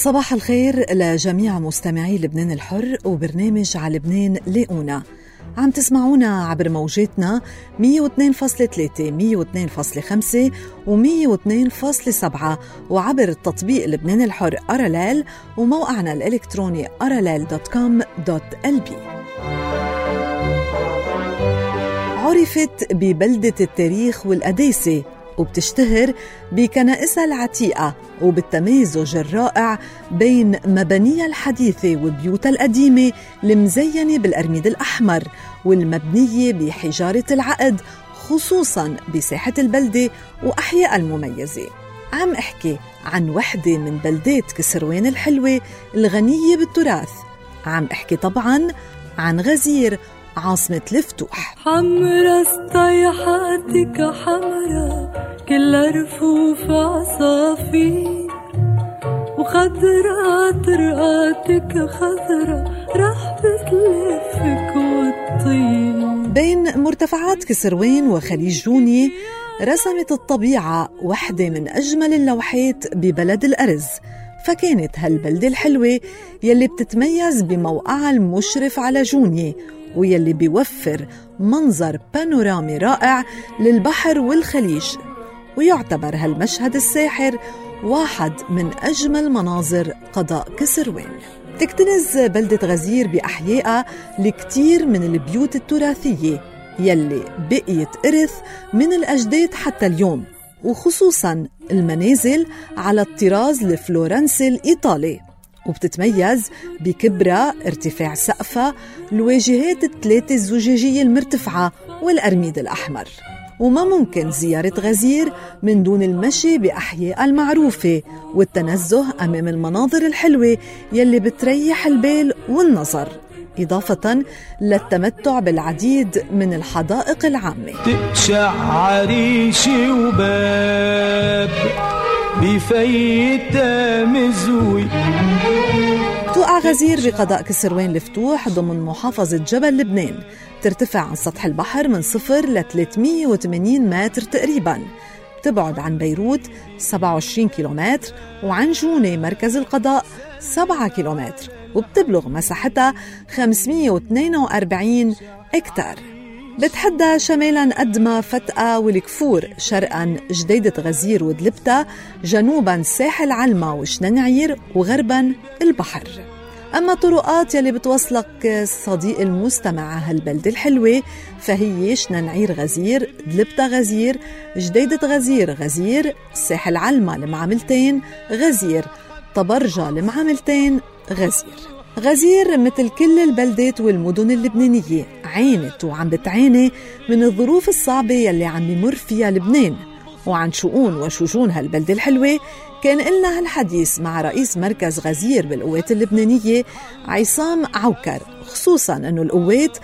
صباح الخير لجميع مستمعي لبنان الحر وبرنامج على لبنان لاقونا عم تسمعونا عبر موجاتنا 102.3 102.5 و 102.7 وعبر التطبيق لبنان الحر أراليل وموقعنا الإلكتروني أراليل.com.lb عرفت ببلدة التاريخ والقداسة وبتشتهر بكنائسها العتيقة وبالتمازج الرائع بين مبانيها الحديثة وبيوتها القديمة المزينة بالأرميد الأحمر والمبنية بحجارة العقد خصوصا بساحة البلدة وأحياء المميزة. عم أحكي عن وحدة من بلدات كسروان الحلوة الغنية بالتراث. عم أحكي طبعا عن غزير عاصمة الفتوح حمرا استيحاتك حمرا كلها رفوف عصافير. وخضرا طرقاتك خضرا رح بتلفك وتطير بين مرتفعات كسروان وخليج جوني رسمت الطبيعة وحدة من أجمل اللوحات ببلد الأرز. فكانت هالبلدة الحلوة يلي بتتميز بموقعها المشرف على جوني ويلي بيوفر منظر بانورامي رائع للبحر والخليج. ويعتبر هالمشهد الساحر واحد من أجمل مناظر قضاء كسروان تكتنز بلدة غزير بأحيائها لكتير من البيوت التراثية يلي بقيت إرث من الأجداد حتى اليوم وخصوصا المنازل على الطراز الفلورنسي الإيطالي. وبتتميز بكبرها ارتفاع سقفها الواجهات الثلاثة الزجاجية المرتفعة والأرميد الأحمر. وما ممكن زيارة غزير من دون المشي بأحياء المعروفة والتنزه أمام المناظر الحلوة يلي بتريح البال والنظر إضافة للتمتع بالعديد من الحدائق العامة. تقشع عريشي وباب. بفيتا مزوي. توقع غزير بقضاء كسروان الفتوح ضمن محافظة جبل لبنان. ترتفع عن سطح البحر من صفر ل 380 متر تقريبا. تبعد عن بيروت 27 كيلومتر وعن جونة مركز القضاء 7 كيلومتر وبتبلغ مساحتها 542 اكتار بتحدى شمالا أدمى فتقة والكفور شرقا جديدة غزير ودلبتا جنوبا ساحل علمة وشننعير وغربا البحر. أما الطرقات يلي بتوصلك صديق المستمع هالبلدة الحلوة فهي شننعير غزير دلبتا غزير جديدة غزير غزير ساحل علمة المعاملتين غزير طبرجة المعاملتين غزير. غزير مثل كل البلدات والمدن اللبنانية عانت وعم بتعاني من الظروف الصعبة يلي عم يمر فيها لبنان. وعن شؤون وشجون هالبلدة الحلوة كان إلنا هالحديث مع رئيس مركز غزير بالقوات اللبنانية عصام عوكر خصوصا أنه القوات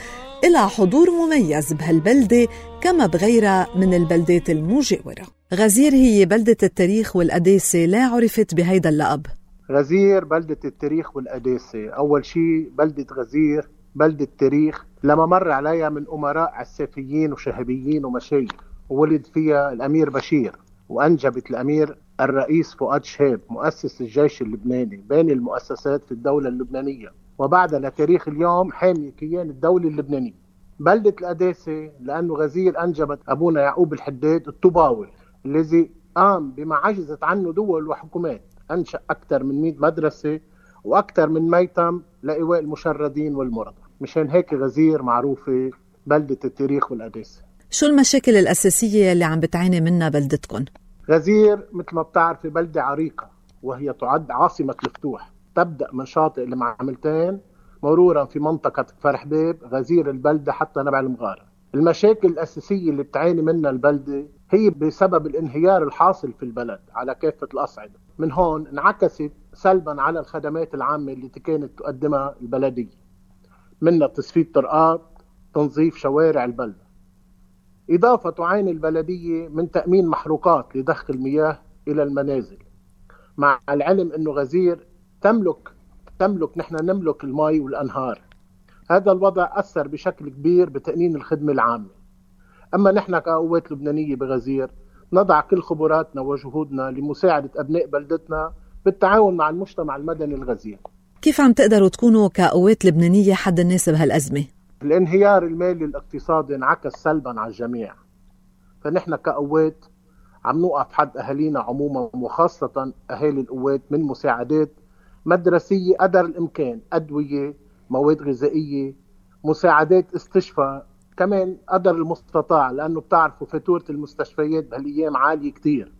إلها حضور مميز بهالبلدة كما بغيرها من البلدات المجاورة غزير هي بلدة التاريخ والقداسة لا عرفت بهيدا اللقب. غزير بلدة التاريخ والقداسة أول شيء بلدة غزير بلدة تاريخ لما مر عليها من أمراء عسافيين وشهبيين ومشايخ وولد فيها الأمير بشير وأنجبت الأمير الرئيس فؤاد شهاب مؤسس الجيش اللبناني باني المؤسسات في الدولة اللبنانية. وبعد لتاريخ اليوم حامي كيان الدولة اللبنانية. بلدة القداسة لأنه غزير أنجبت أبونا يعقوب الحداد الطوباوي الذي قام بما عجزت عنه دول وحكومات. أنشأ أكثر من 100 مدرسة وأكثر من ميتم لإيواء المشردين والمرضى. مشان هيك غزير معروفة بلدة التاريخ والقداسة. شو المشاكل الأساسية اللي عم بتعاني منها بلدتكم؟ غزير مثل ما بتعرفي بلدة عريقة وهي تعد عاصمة الفتوح تبدأ من شاطئ المعاملتين مرورا في منطقة فرح بيب غزير البلدة حتى نبع المغارة. المشاكل الأساسية اللي بتعاني منها البلدة هي بسبب الانهيار الحاصل في البلد على كافة الأصعدة. من هون انعكست سلبا على الخدمات العامة اللي كانت تقدمها البلدية منها تصفية طرقات تنظيف شوارع البلدة إضافة تعاني البلدية من تأمين محروقات لضخ المياه إلى المنازل مع العلم أنه غزير تملك تملك نحن نملك الماء والأنهار. هذا الوضع أثر بشكل كبير بتأمين الخدمة العامة. أما نحن كقوات لبنانية بغزير نضع كل خبراتنا وجهودنا لمساعدة أبناء بلدتنا بالتعاون مع المجتمع المدني الغزير كيف عم تقدروا تكونوا كقوات لبنانية حد الناس بهالأزمة؟ الانهيار المالي الاقتصادي انعكس سلبا على الجميع فنحن كقوات عم نوقف حد أهالينا عموما وخاصة أهالي القوات من مساعدات مدرسية قدر الإمكان أدوية مواد غذائية مساعدات استشفاء كمان قدر المستطاع لأنه بتعرفوا فاتورة المستشفيات بهالأيام عالية كثير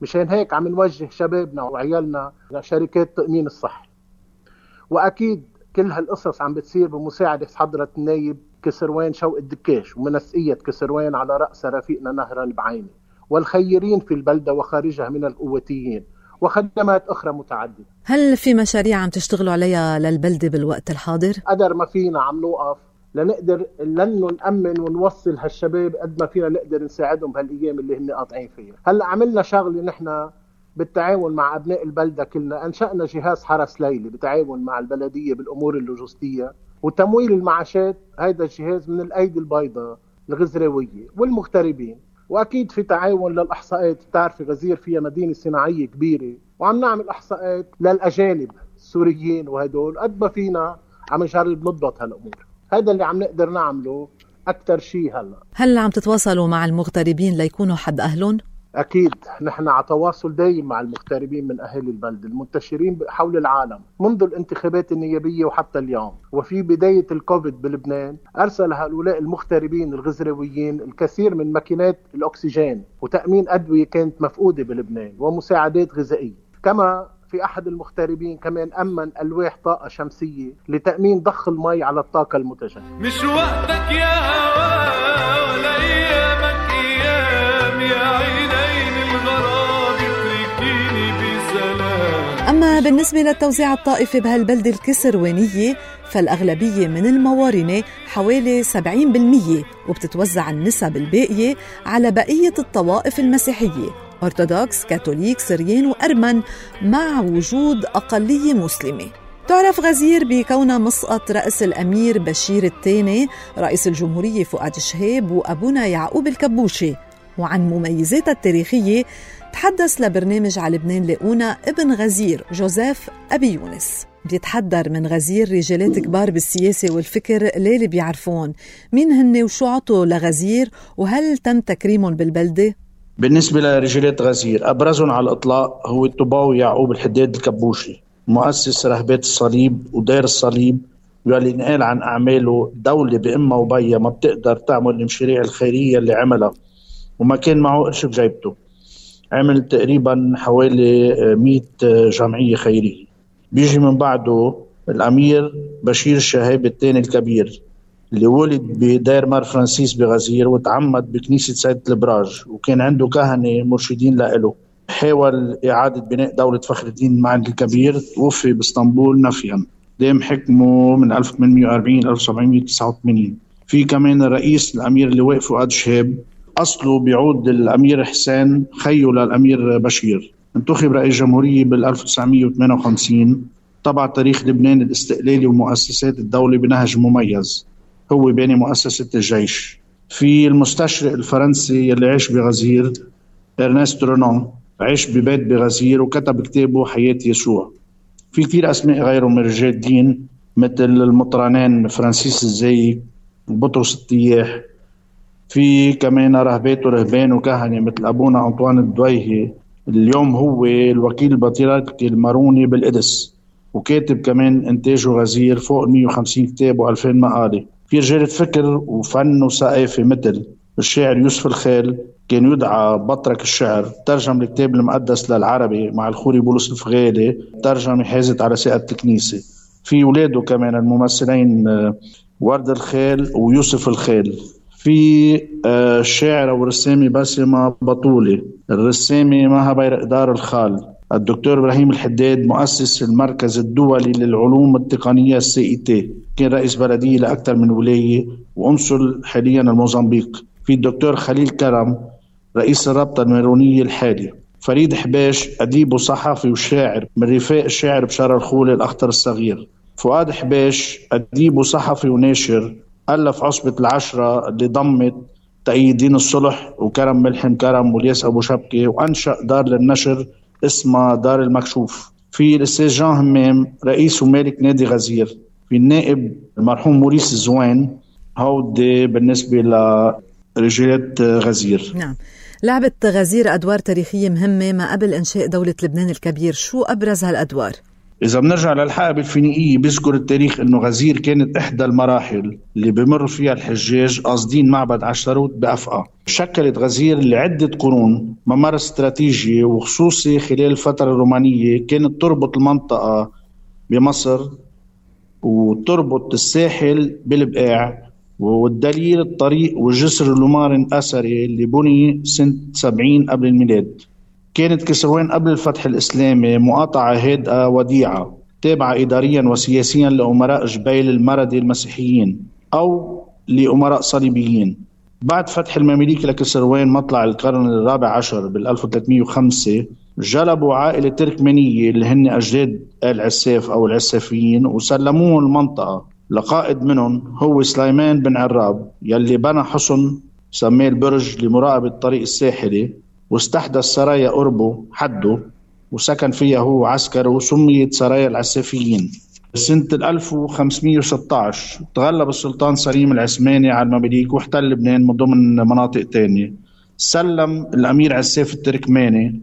مشان هيك عم نوجه شبابنا وعيالنا لشركات تامين الصحي. وأكيد كل هالقصص عم بتصير بمساعدة حضرة النايب كسروان شوق الدكاش ومنسقية كسروان على رأس رفيقنا نهران بعيني. والخيرين في البلدة وخارجها من القوتيين. وخدمات أخرى متعددة. هل في مشاريع عم تشتغلوا عليها للبلدة بالوقت الحاضر؟ قدر ما فينا عم نوقف. لنقدر لأنه نامن ونوصل هالشباب قد ما فينا نقدر نساعدهم بهالأيام اللي هن قاطعين فيها، هلأ عملنا شغلة نحن بالتعاون مع أبناء البلدة كلنا أنشأنا جهاز حرس ليلي بالتعاون مع البلدية بالأمور اللوجستية وتمويل المعاشات هذا الجهاز من الأيدي البيضاء الغزراويه والمغتربين. وأكيد في تعاون للأحصاءات بتعرفي غزير فيها مدينة صناعية كبيرة وعم نعمل أحصاءات للأجانب السوريين وهدول قد ما فينا عم نجرب نضبط هالأمور. هذا اللي عم نقدر نعمله أكثر شيء هلا. هل عم تتواصلوا مع المغتربين ليكونوا حد أهلهم؟ أكيد نحن على تواصل دايم مع المغتربين من أهالي البلد المنتشرين حول العالم منذ الانتخابات النيابية وحتى اليوم. وفي بداية الكوفيد بلبنان أرسل هؤلاء المغتربين الغزراويين الكثير من ماكينات الأكسجين وتأمين أدوية كانت مفقودة بلبنان ومساعدات غذائية. كما في أحد المغتربين كمان أمن ألواح طاقة شمسية لتأمين ضخ المي على الطاقة المتجدده مش وقتك يا هوا ولا أيامك أيام يا عينين الغراب اتركيني بسلام. أما بالنسبة للتوزيع الطائفي بهالبلدة الكسروانية فالأغلبية من الموارنة حوالي 70% وبتتوزع النسب الباقية على بقية الطوائف المسيحية. أرثوذكس، كاثوليك، سريان وأرمن مع وجود أقلية مسلمة. تعرف غزير بكونها مسقط رأس الأمير بشير الثاني رئيس الجمهورية فؤاد شهاب وأبونا يعقوب الكبوشي. وعن مميزاتها التاريخية تحدث لبرنامج على لبنان لاقونا ابن غزير جوزيف أبي يونس. بيتحدر من غزير رجالات كبار بالسياسة والفكر ليلي بيعرفون. مين هن وشو عطوا لغزير؟ وهل تم تكريمهم بالبلدة؟ بالنسبة لرجالات غزير أبرزهم على الإطلاق هو الطباوي يعقوب الحداد الكبوشي مؤسس رهبات الصليب ودير الصليب واللي نقال عن أعماله دولة بأمها وبيا ما بتقدر تعمل المشاريع الخيرية اللي عملها وما كان معه قرش بجيبته عمل تقريبا حوالي 100 جمعية خيرية. بيجي من بعده الأمير بشير الشهاب الثاني الكبير. اللي ولد بدير مار فرانسيس بغزير وتعمد بكنيسة سيد البراج وكان عنده كهنة مرشدين لإله. حاول إعادة بناء دولة فخر الدين معن الكبير توفي بإسطنبول نفيا. دام حكمه من 1840 ل 1789 في كمان الرئيس الأمير اللواء فؤاد شهاب أصله بيعود الأمير حسين خيه للأمير بشير. انتخب رئيس جمهورية بال 1958 طبع تاريخ لبنان الاستقلالي ومؤسسات الدولة بنهج مميز. هو باني مؤسسة الجيش. في المستشرق الفرنسي يلي عاش بغزير إرنست رينان عاش ببيت بغزير وكتب كتابه حياة يسوع. في كثير أسماء غيره من رجال الدين مثل المطرانين فرانسيس الزايك بطرس التياح في كمان راهبات ورهبان وكهنة مثل أبونا أنطوان الدويهي. اليوم هو الوكيل البطريركي الماروني بالقدس. وكاتب كمان إنتاجه غزير فوق 150 كتاب و2000 مقالة. في رجالات فكر وفن وثقافة مثل الشاعر يوسف الخال كان يدعى بطرك الشعر. ترجم الكتاب المقدس للعربي مع الخوري بولس الفغالي ترجمة حازت على ساقة الكنيسة. في ولاده كمان الممثلين ورد الخال ويوسف الخال في الشاعرة والرسامة باسمة بطولة الرسامة مها بيرقدار الخال. الدكتور إبراهيم الحداد مؤسس المركز الدولي للعلوم التقنية السي تي كان رئيس بلديه لأكثر من ولاية وانصل حاليا الموزمبيق. في الدكتور خليل كرم رئيس الرابطه الميرونية الحالي فريد حباش أديب وصحفي وشاعر من رفاق الشاعر بشار الخولي الاخطر الصغير. فؤاد حباش أديب وصحفي وناشر ألف عصبة العشرة اللي ضمت تأييدين الصلح وكرم ملحم كرم والياس أبو شبكة وأنشأ دار للنشر اسمها دار المكشوف. في الأستاذ جان همام رئيس ومالك نادي غزير. في النائب المرحوم موريس الزوان هودي بالنسبة لرجالة غزير. نعم. لعبت غزير أدوار تاريخية مهمة ما قبل إنشاء دولة لبنان الكبير. شو أبرز هالأدوار؟ إذا بنرجع للحقبة الفينيقية بيذكر التاريخ إنه غزير كانت إحدى المراحل اللي بمر فيها الحجاج قاصدين معبد عشتروت بأفقى شكلت غزير لعدة قرون ممر استراتيجي وخصوصي خلال الفترة الرومانية كانت تربط المنطقة بمصر وتربط الساحل بالبقاع والدليل الطريق والجسر اللومار الأثري اللي بني سنة 70 قبل الميلاد. كانت كسروان قبل الفتح الإسلامي مقاطعة هادئة وديعة تابعة إداريا وسياسيا لأمراء جبيل المردي المسيحيين أو لأمراء صليبيين. بعد فتح المماليك لكسروان مطلع القرن الرابع عشر بال 1305 جلبوا عائلة تركمانية اللي هن أجداد آل عساف أو العسافيين وسلموهم المنطقة. لقائد منهم هو سليمان بن عراب يلي بنى حصن سماه البرج لمراقبة الطريق الساحلي. واستحدث سرايا قربه حده وسكن فيها هو عسكر وسميت سرايا العسافيين. سنة 1516 تغلب السلطان سليم العثماني على المماليك واحتل لبنان من ضمن مناطق تانية. سلم الأمير عساف التركماني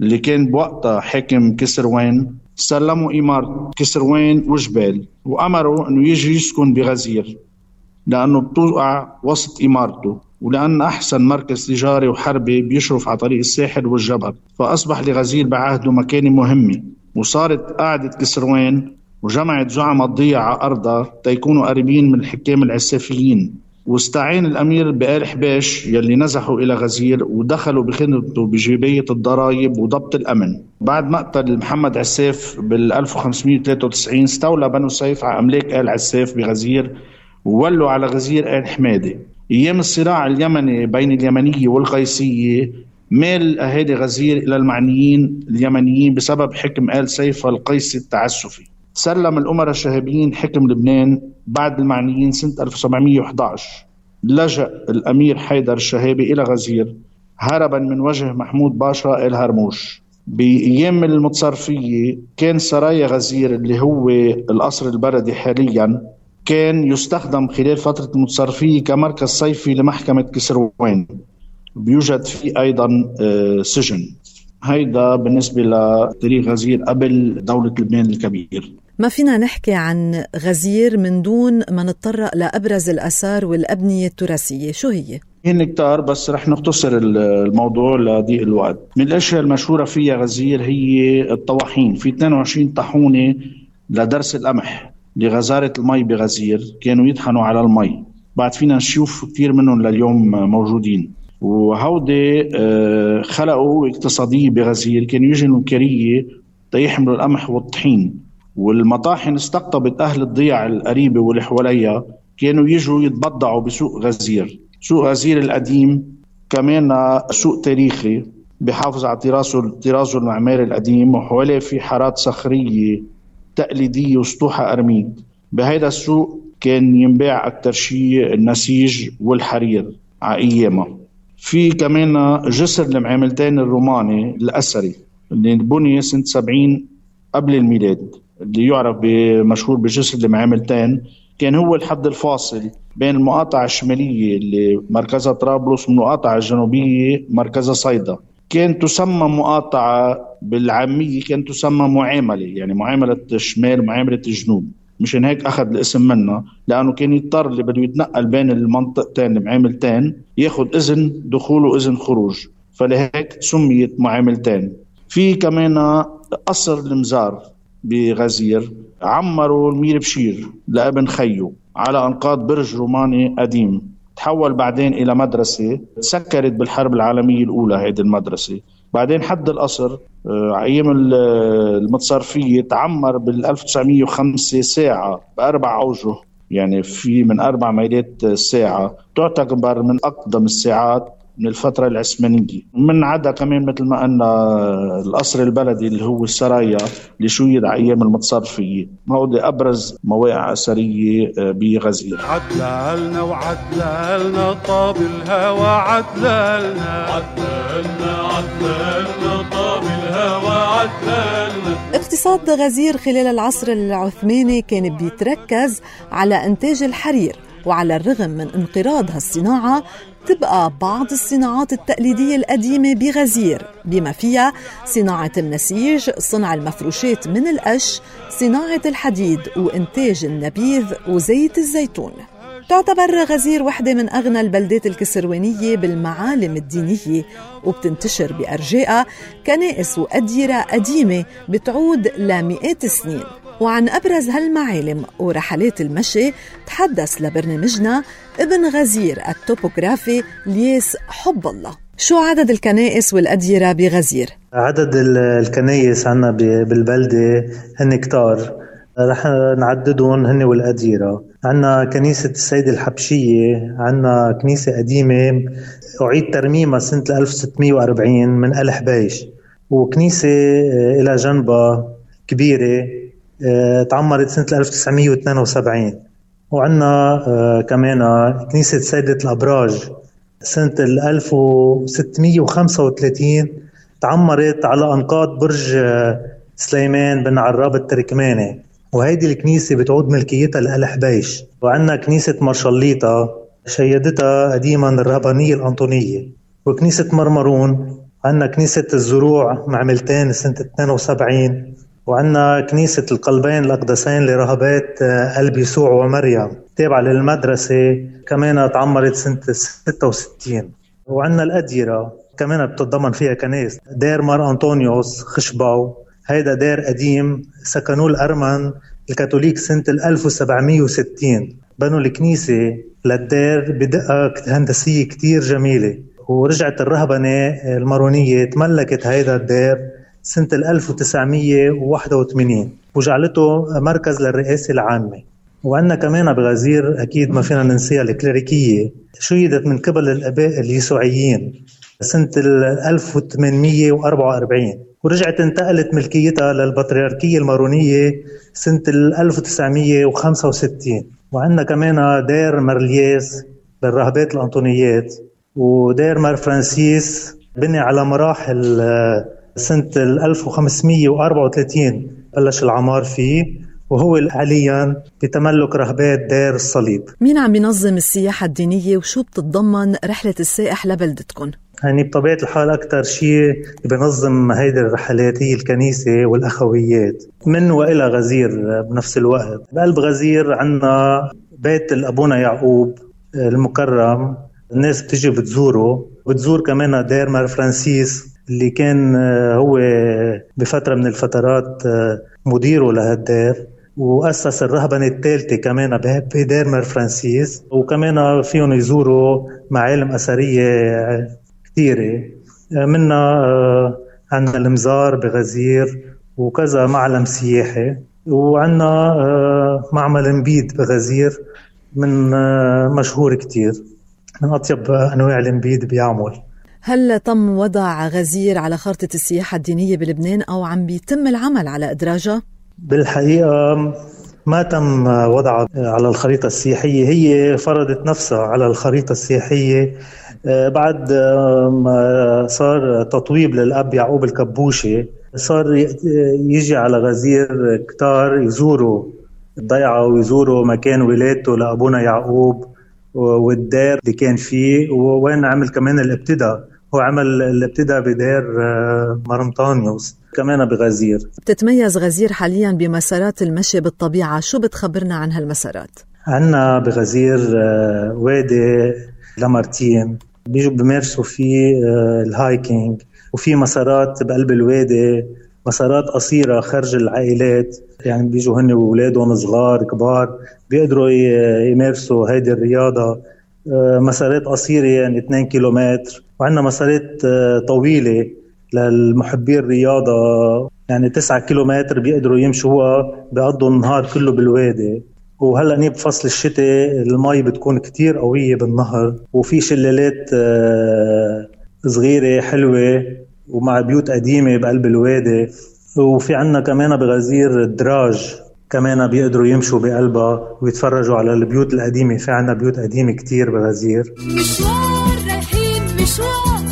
اللي كان بوقتها حاكم كسروان. سلموا إمارة كسروان وجبال وأمروا أنه يجي يسكن بغزير. لأنه بتوقع وسط إمارته ولأن أحسن مركز تجاري وحربي بيشرف على طريق الساحل والجبل. فأصبح لغزير بعهده مكانة مهمة وصارت قاعدة كسروان وجمعت زعماء الضيعة أرضها تيكونوا قريبين من الحكام العسافيين. واستعين الأمير بآل حباش يلي نزحوا إلى غزير ودخلوا بخدمته بجيبية الضرائب وضبط الأمن. بعد مقتل محمد عساف بال 1593 استولى بنو سيف على أملاك آل عساف بغزير. وولوا على غزير آل حمادة. أيام الصراع اليمني بين اليمنية والقيسية مال أهالي غزير إلى المعنيين اليمنيين بسبب حكم آل سيف القيسي التعسفي. سلم الأمراء الشهابيين حكم لبنان بعد المعنيين سنة 1711 لجأ الأمير حيدر الشهابي إلى غزير هربا من وجه محمود باشا الهرموش بأيام المتصرفية كان سرايا غزير اللي هو القصر البلدي حاليا كان يستخدم خلال فترة المتصرفية كمركز صيفي لمحكمة كسروان بيوجد فيه أيضا آه، سجن. هيدا بالنسبة لتاريخ غزير قبل دولة لبنان الكبير. ما فينا نحكي عن غزير من دون ما نتطرق لأبرز الآثار والأبنية التراثية. شو هي؟ هن كتار بس رح نختصر الموضوع لضيق الوقت. من الاشياء المشهوره فيها غزير هي الطواحين. في 22 طاحونة لدرس القمح. لغزاره المي بغزير كانوا يطحنوا على المي بعد فينا نشوف كثير منهم لليوم موجودين. وهودي آه، خلقوا اقتصادية بغزير كانوا يجوا الكريه تيحملوا القمح والطحين. والمطاحن استقطبت أهل الضيع القريبة واللي حواليها كانوا يجوا يتبضعوا بسوق غزير. سوق غزير القديم كمان سوق تاريخي بحافظ على طرازه طرازه المعماري القديم وحواليه في حارات صخرية تقليديه وسطوحها أرميد. بهيدا السوق كان ينباع أكثر شيء النسيج والحرير على في كمان جسر المعاملتين الروماني الأثري اللي بني سنة 70 قبل الميلاد. اللي يعرف بمشهور بجسر المعاملتين كان هو الحد الفاصل بين المقاطعة الشمالية اللي مركزها طرابلس والمقاطعة الجنوبية مركزها صيدا. كان تسمى مقاطعة بالعامية كان تسمى معاملة يعني معاملة الشمال ومعاملة الجنوب مشان هيك أخذ الاسم منها لأنه كان يضطر اللي بده يتنقل بين المنطقتين المعاملتين ياخذ إذن دخول وإذن خروج. فلهيك سميت معاملتين في كمان قصر المزار بغزير عمروا المير بشير لابن خيو على أنقاض برج روماني قديم. تحول بعدين إلى مدرسة تسكرت بالحرب العالمية الأولى هذه المدرسة. بعدين حد القصر آه، أيام المتصرفية تعمر بال 1905 ساعة بأربع أوجه. يعني في من أربع ميلات ساعة. تعتبر من أقدم الساعات من الفترة العثمانية. من عدا كمان مثل ما قلنا القصر البلدي اللي هو السرايا اللي شيد على أيام المتصرفية. هودي أبرز مواقع أثرية آه، بغزير عدلنا وعدلنا طاب الهوى عدلنا. عدلنا عدلنا طاب الهوى عدلنا. اقتصاد غزير خلال العصر العثماني كان بيتركز على إنتاج الحرير وعلى الرغم من انقراض هالصناعة تبقى بعض الصناعات التقليدية القديمة بغزير بما فيها صناعة النسيج صنع المفروشات من القش صناعة الحديد وإنتاج النبيذ وزيت الزيتون. تعتبر غزير وحدة من أغنى البلدات الكسروانية بالمعالم الدينية وبتنتشر بأرجائها كنائس وأديرة قديمة بتعود لمئات السنين. وعن أبرز هالمعالم ورحلات المشي تحدث لبرنامجنا ابن غزير التوبوغرافي ليس حب الله. شو عدد الكنائس والأديرة بغزير؟ عدد الكنائس عنا بالبلدة هن كتار. رح نعددهم هن والأديرة. عنا كنيسة السيدة الحبشية عنا كنيسة قديمة. أعيد ترميمها سنة 1640 من أل حبيش وكنيسة آه، إلى جنبها كبيرة. تعمرت سنة 1972 وعندنا آه، كمان كنيسة سيدة الأبراج سنة 1635 تعمرت على أنقاض برج سليمان بن عراب التركماني. وهيدي الكنيسة بتعود ملكيتها لآل حبيش وعندنا كنيسة مرشليطة شيدتها قديما الرهبانية الأنطونية. وكنيسة مرمرون عندنا كنيسة الزروع معملتين سنة 72 وعندنا كنيسة القلبين الأقدسين لرهبات قلب يسوع ومريم تابعة للمدرسة كمان تعمرت سنة 66 وعندنا الأديرة كمان بتتضمن فيها كنائس دير مار أنطونيوس خشباو. هيدا دير قديم سكنوه الأرمن الكاثوليك سنة 1760 بنوا الكنيسة للدير بدقة هندسية كتير جميلة. ورجعت الرهبنة المارونية تملكت هيدا الدير سنة 1981 وجعلته مركز للرئاسة العامة. وعندنا كمان بغزير أكيد ما فينا ننسيها الكليريكية شيدت من قبل الآباء اليسوعيين سنة 1844 ورجعت انتقلت ملكيتها للبطريركية المارونية سنة 1965 وعندنا كمان دير مرلياس للراهبات الأنطونيات ودير مار فرانسيس بني على مراحل سنة 1534 بلش العمار فيه وهو حاليا بتملك راهبات دير الصليب. مين عم بينظم السياحة الدينية وشو بتتضمن رحلة السائح لبلدتكم؟ يعني بطبيعة الحال أكثر شيء بنظم هيدي الرحلات هي الكنيسة والأخويات من وإلى غزير بنفس الوقت. بقلب غزير عندنا بيت الأبونا يعقوب المكرم الناس بتيجي بتزوره. بتزور كمان دير مار فرانسيس. اللي كان هو بفترة من الفترات مديره لهالدير وأسس الرهبنة الثالثة كمان بدير مار فرانسيس وكمان فيهم يزوروا معالم أثرية كثيرة. منا آه، عندنا المزار بغزير وكذا معلم سياحي وعندنا آه، معمل نبيد بغزير من آه، مشهور كتير من أطيب أنواع النبيد بيعمل. هل تم وضع غزير على خارطة السياحة الدينية بلبنان أو عم بيتم العمل على إدراجها؟ بالحقيقة ما تم وضعها على الخريطة السياحية هي فرضت نفسها على الخريطة السياحية. آه، بعد آه، ما صار تطويب للأب يعقوب الكبوشي صار يجي على غزير كتار يزوروا الضيعة ويزوروا مكان ولادته لأبونا يعقوب والدير اللي كان فيه. ووين عمل كمان الابتداء. هو عمل الابتداء بدير آه، مرمطانيوس كمان بغزير. بتتميز غزير حاليا بمسارات المشي بالطبيعة. شو بتخبرنا عن هالمسارات؟ عنا بغزير وادي لامارتين. بيجوا بمارسوا فيه آه، الهايكينج. وفي مسارات بقلب الوادي مسارات قصيرة خارج العائلات. يعني بيجوا هن وأولادهم صغار كبار. بيقدروا يمارسوا هيدي الرياضة. آه، مسارات قصيرة يعني 2 كيلومتر. وعندنا مسارات آه، طويلة للمحبين الرياضة. يعني 9 كيلومتر بيقدروا يمشوا بيقضوا النهار كله بالوادي. وهلأ نيب فصل الشتاء المي بتكون كتير قوية بالنهر. وفي شلالات آه، صغيرة حلوة ومع بيوت قديمة بقلب الوادي. وفي عنا كمان بغزير دراج. كمان بيقدروا يمشوا بقلبها ويتفرجوا على البيوت القديمة. في عنا بيوت قديمة كتير بغزير. مشوار رايحين مشوار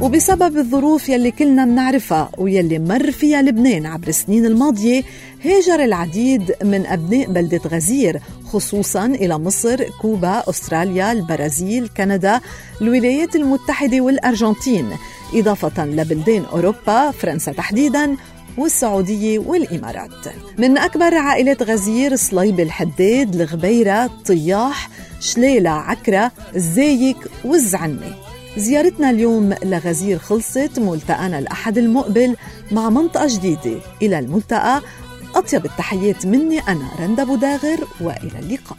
وبسبب الظروف يلي كلنا منعرفها ويلي مر فيها لبنان عبر السنين الماضية هاجر العديد من أبناء بلدة غزير خصوصا إلى مصر، كوبا، أستراليا، البرازيل، كندا، الولايات المتحدة والأرجنتين. إضافة لبلدان أوروبا، فرنسا تحديدا والسعودية والإمارات. من أكبر عائلات غزير صليب الحداد، الغبيرة، طياح، شليلة، عكرة، الزايك والزعنة. زيارتنا اليوم لغزير خلصت ملتقانا الأحد المقبل مع منطقة جديدة. إلى الملتقى أطيب التحيات مني أنا رندا بوداغر وإلى اللقاء.